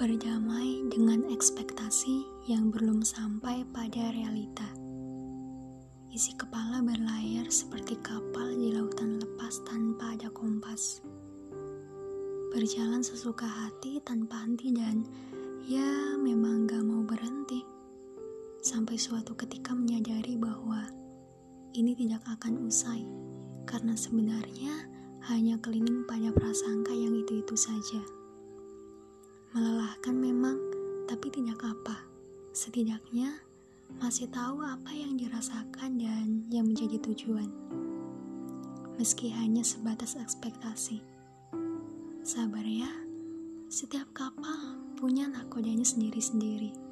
berdamai dengan ekspektasi yang belum sampai pada realita. Isi kepala berlayar seperti kapal di lautan lepas tanpa ada kompas. Berjalan sesuka hati tanpa henti dan ya memang gak mau berhenti. Sampai suatu ketika menyadari bahwa ini tidak akan usai karena sebenarnya hanya keliling pada prasangka yang itu-itu saja. Melelahkan memang, tapi tidak apa. Setidaknya masih tahu apa yang dirasakan dan yang menjadi tujuan. Meski hanya sebatas ekspektasi. Sabar ya, setiap kapal punya nakodanya sendiri-sendiri.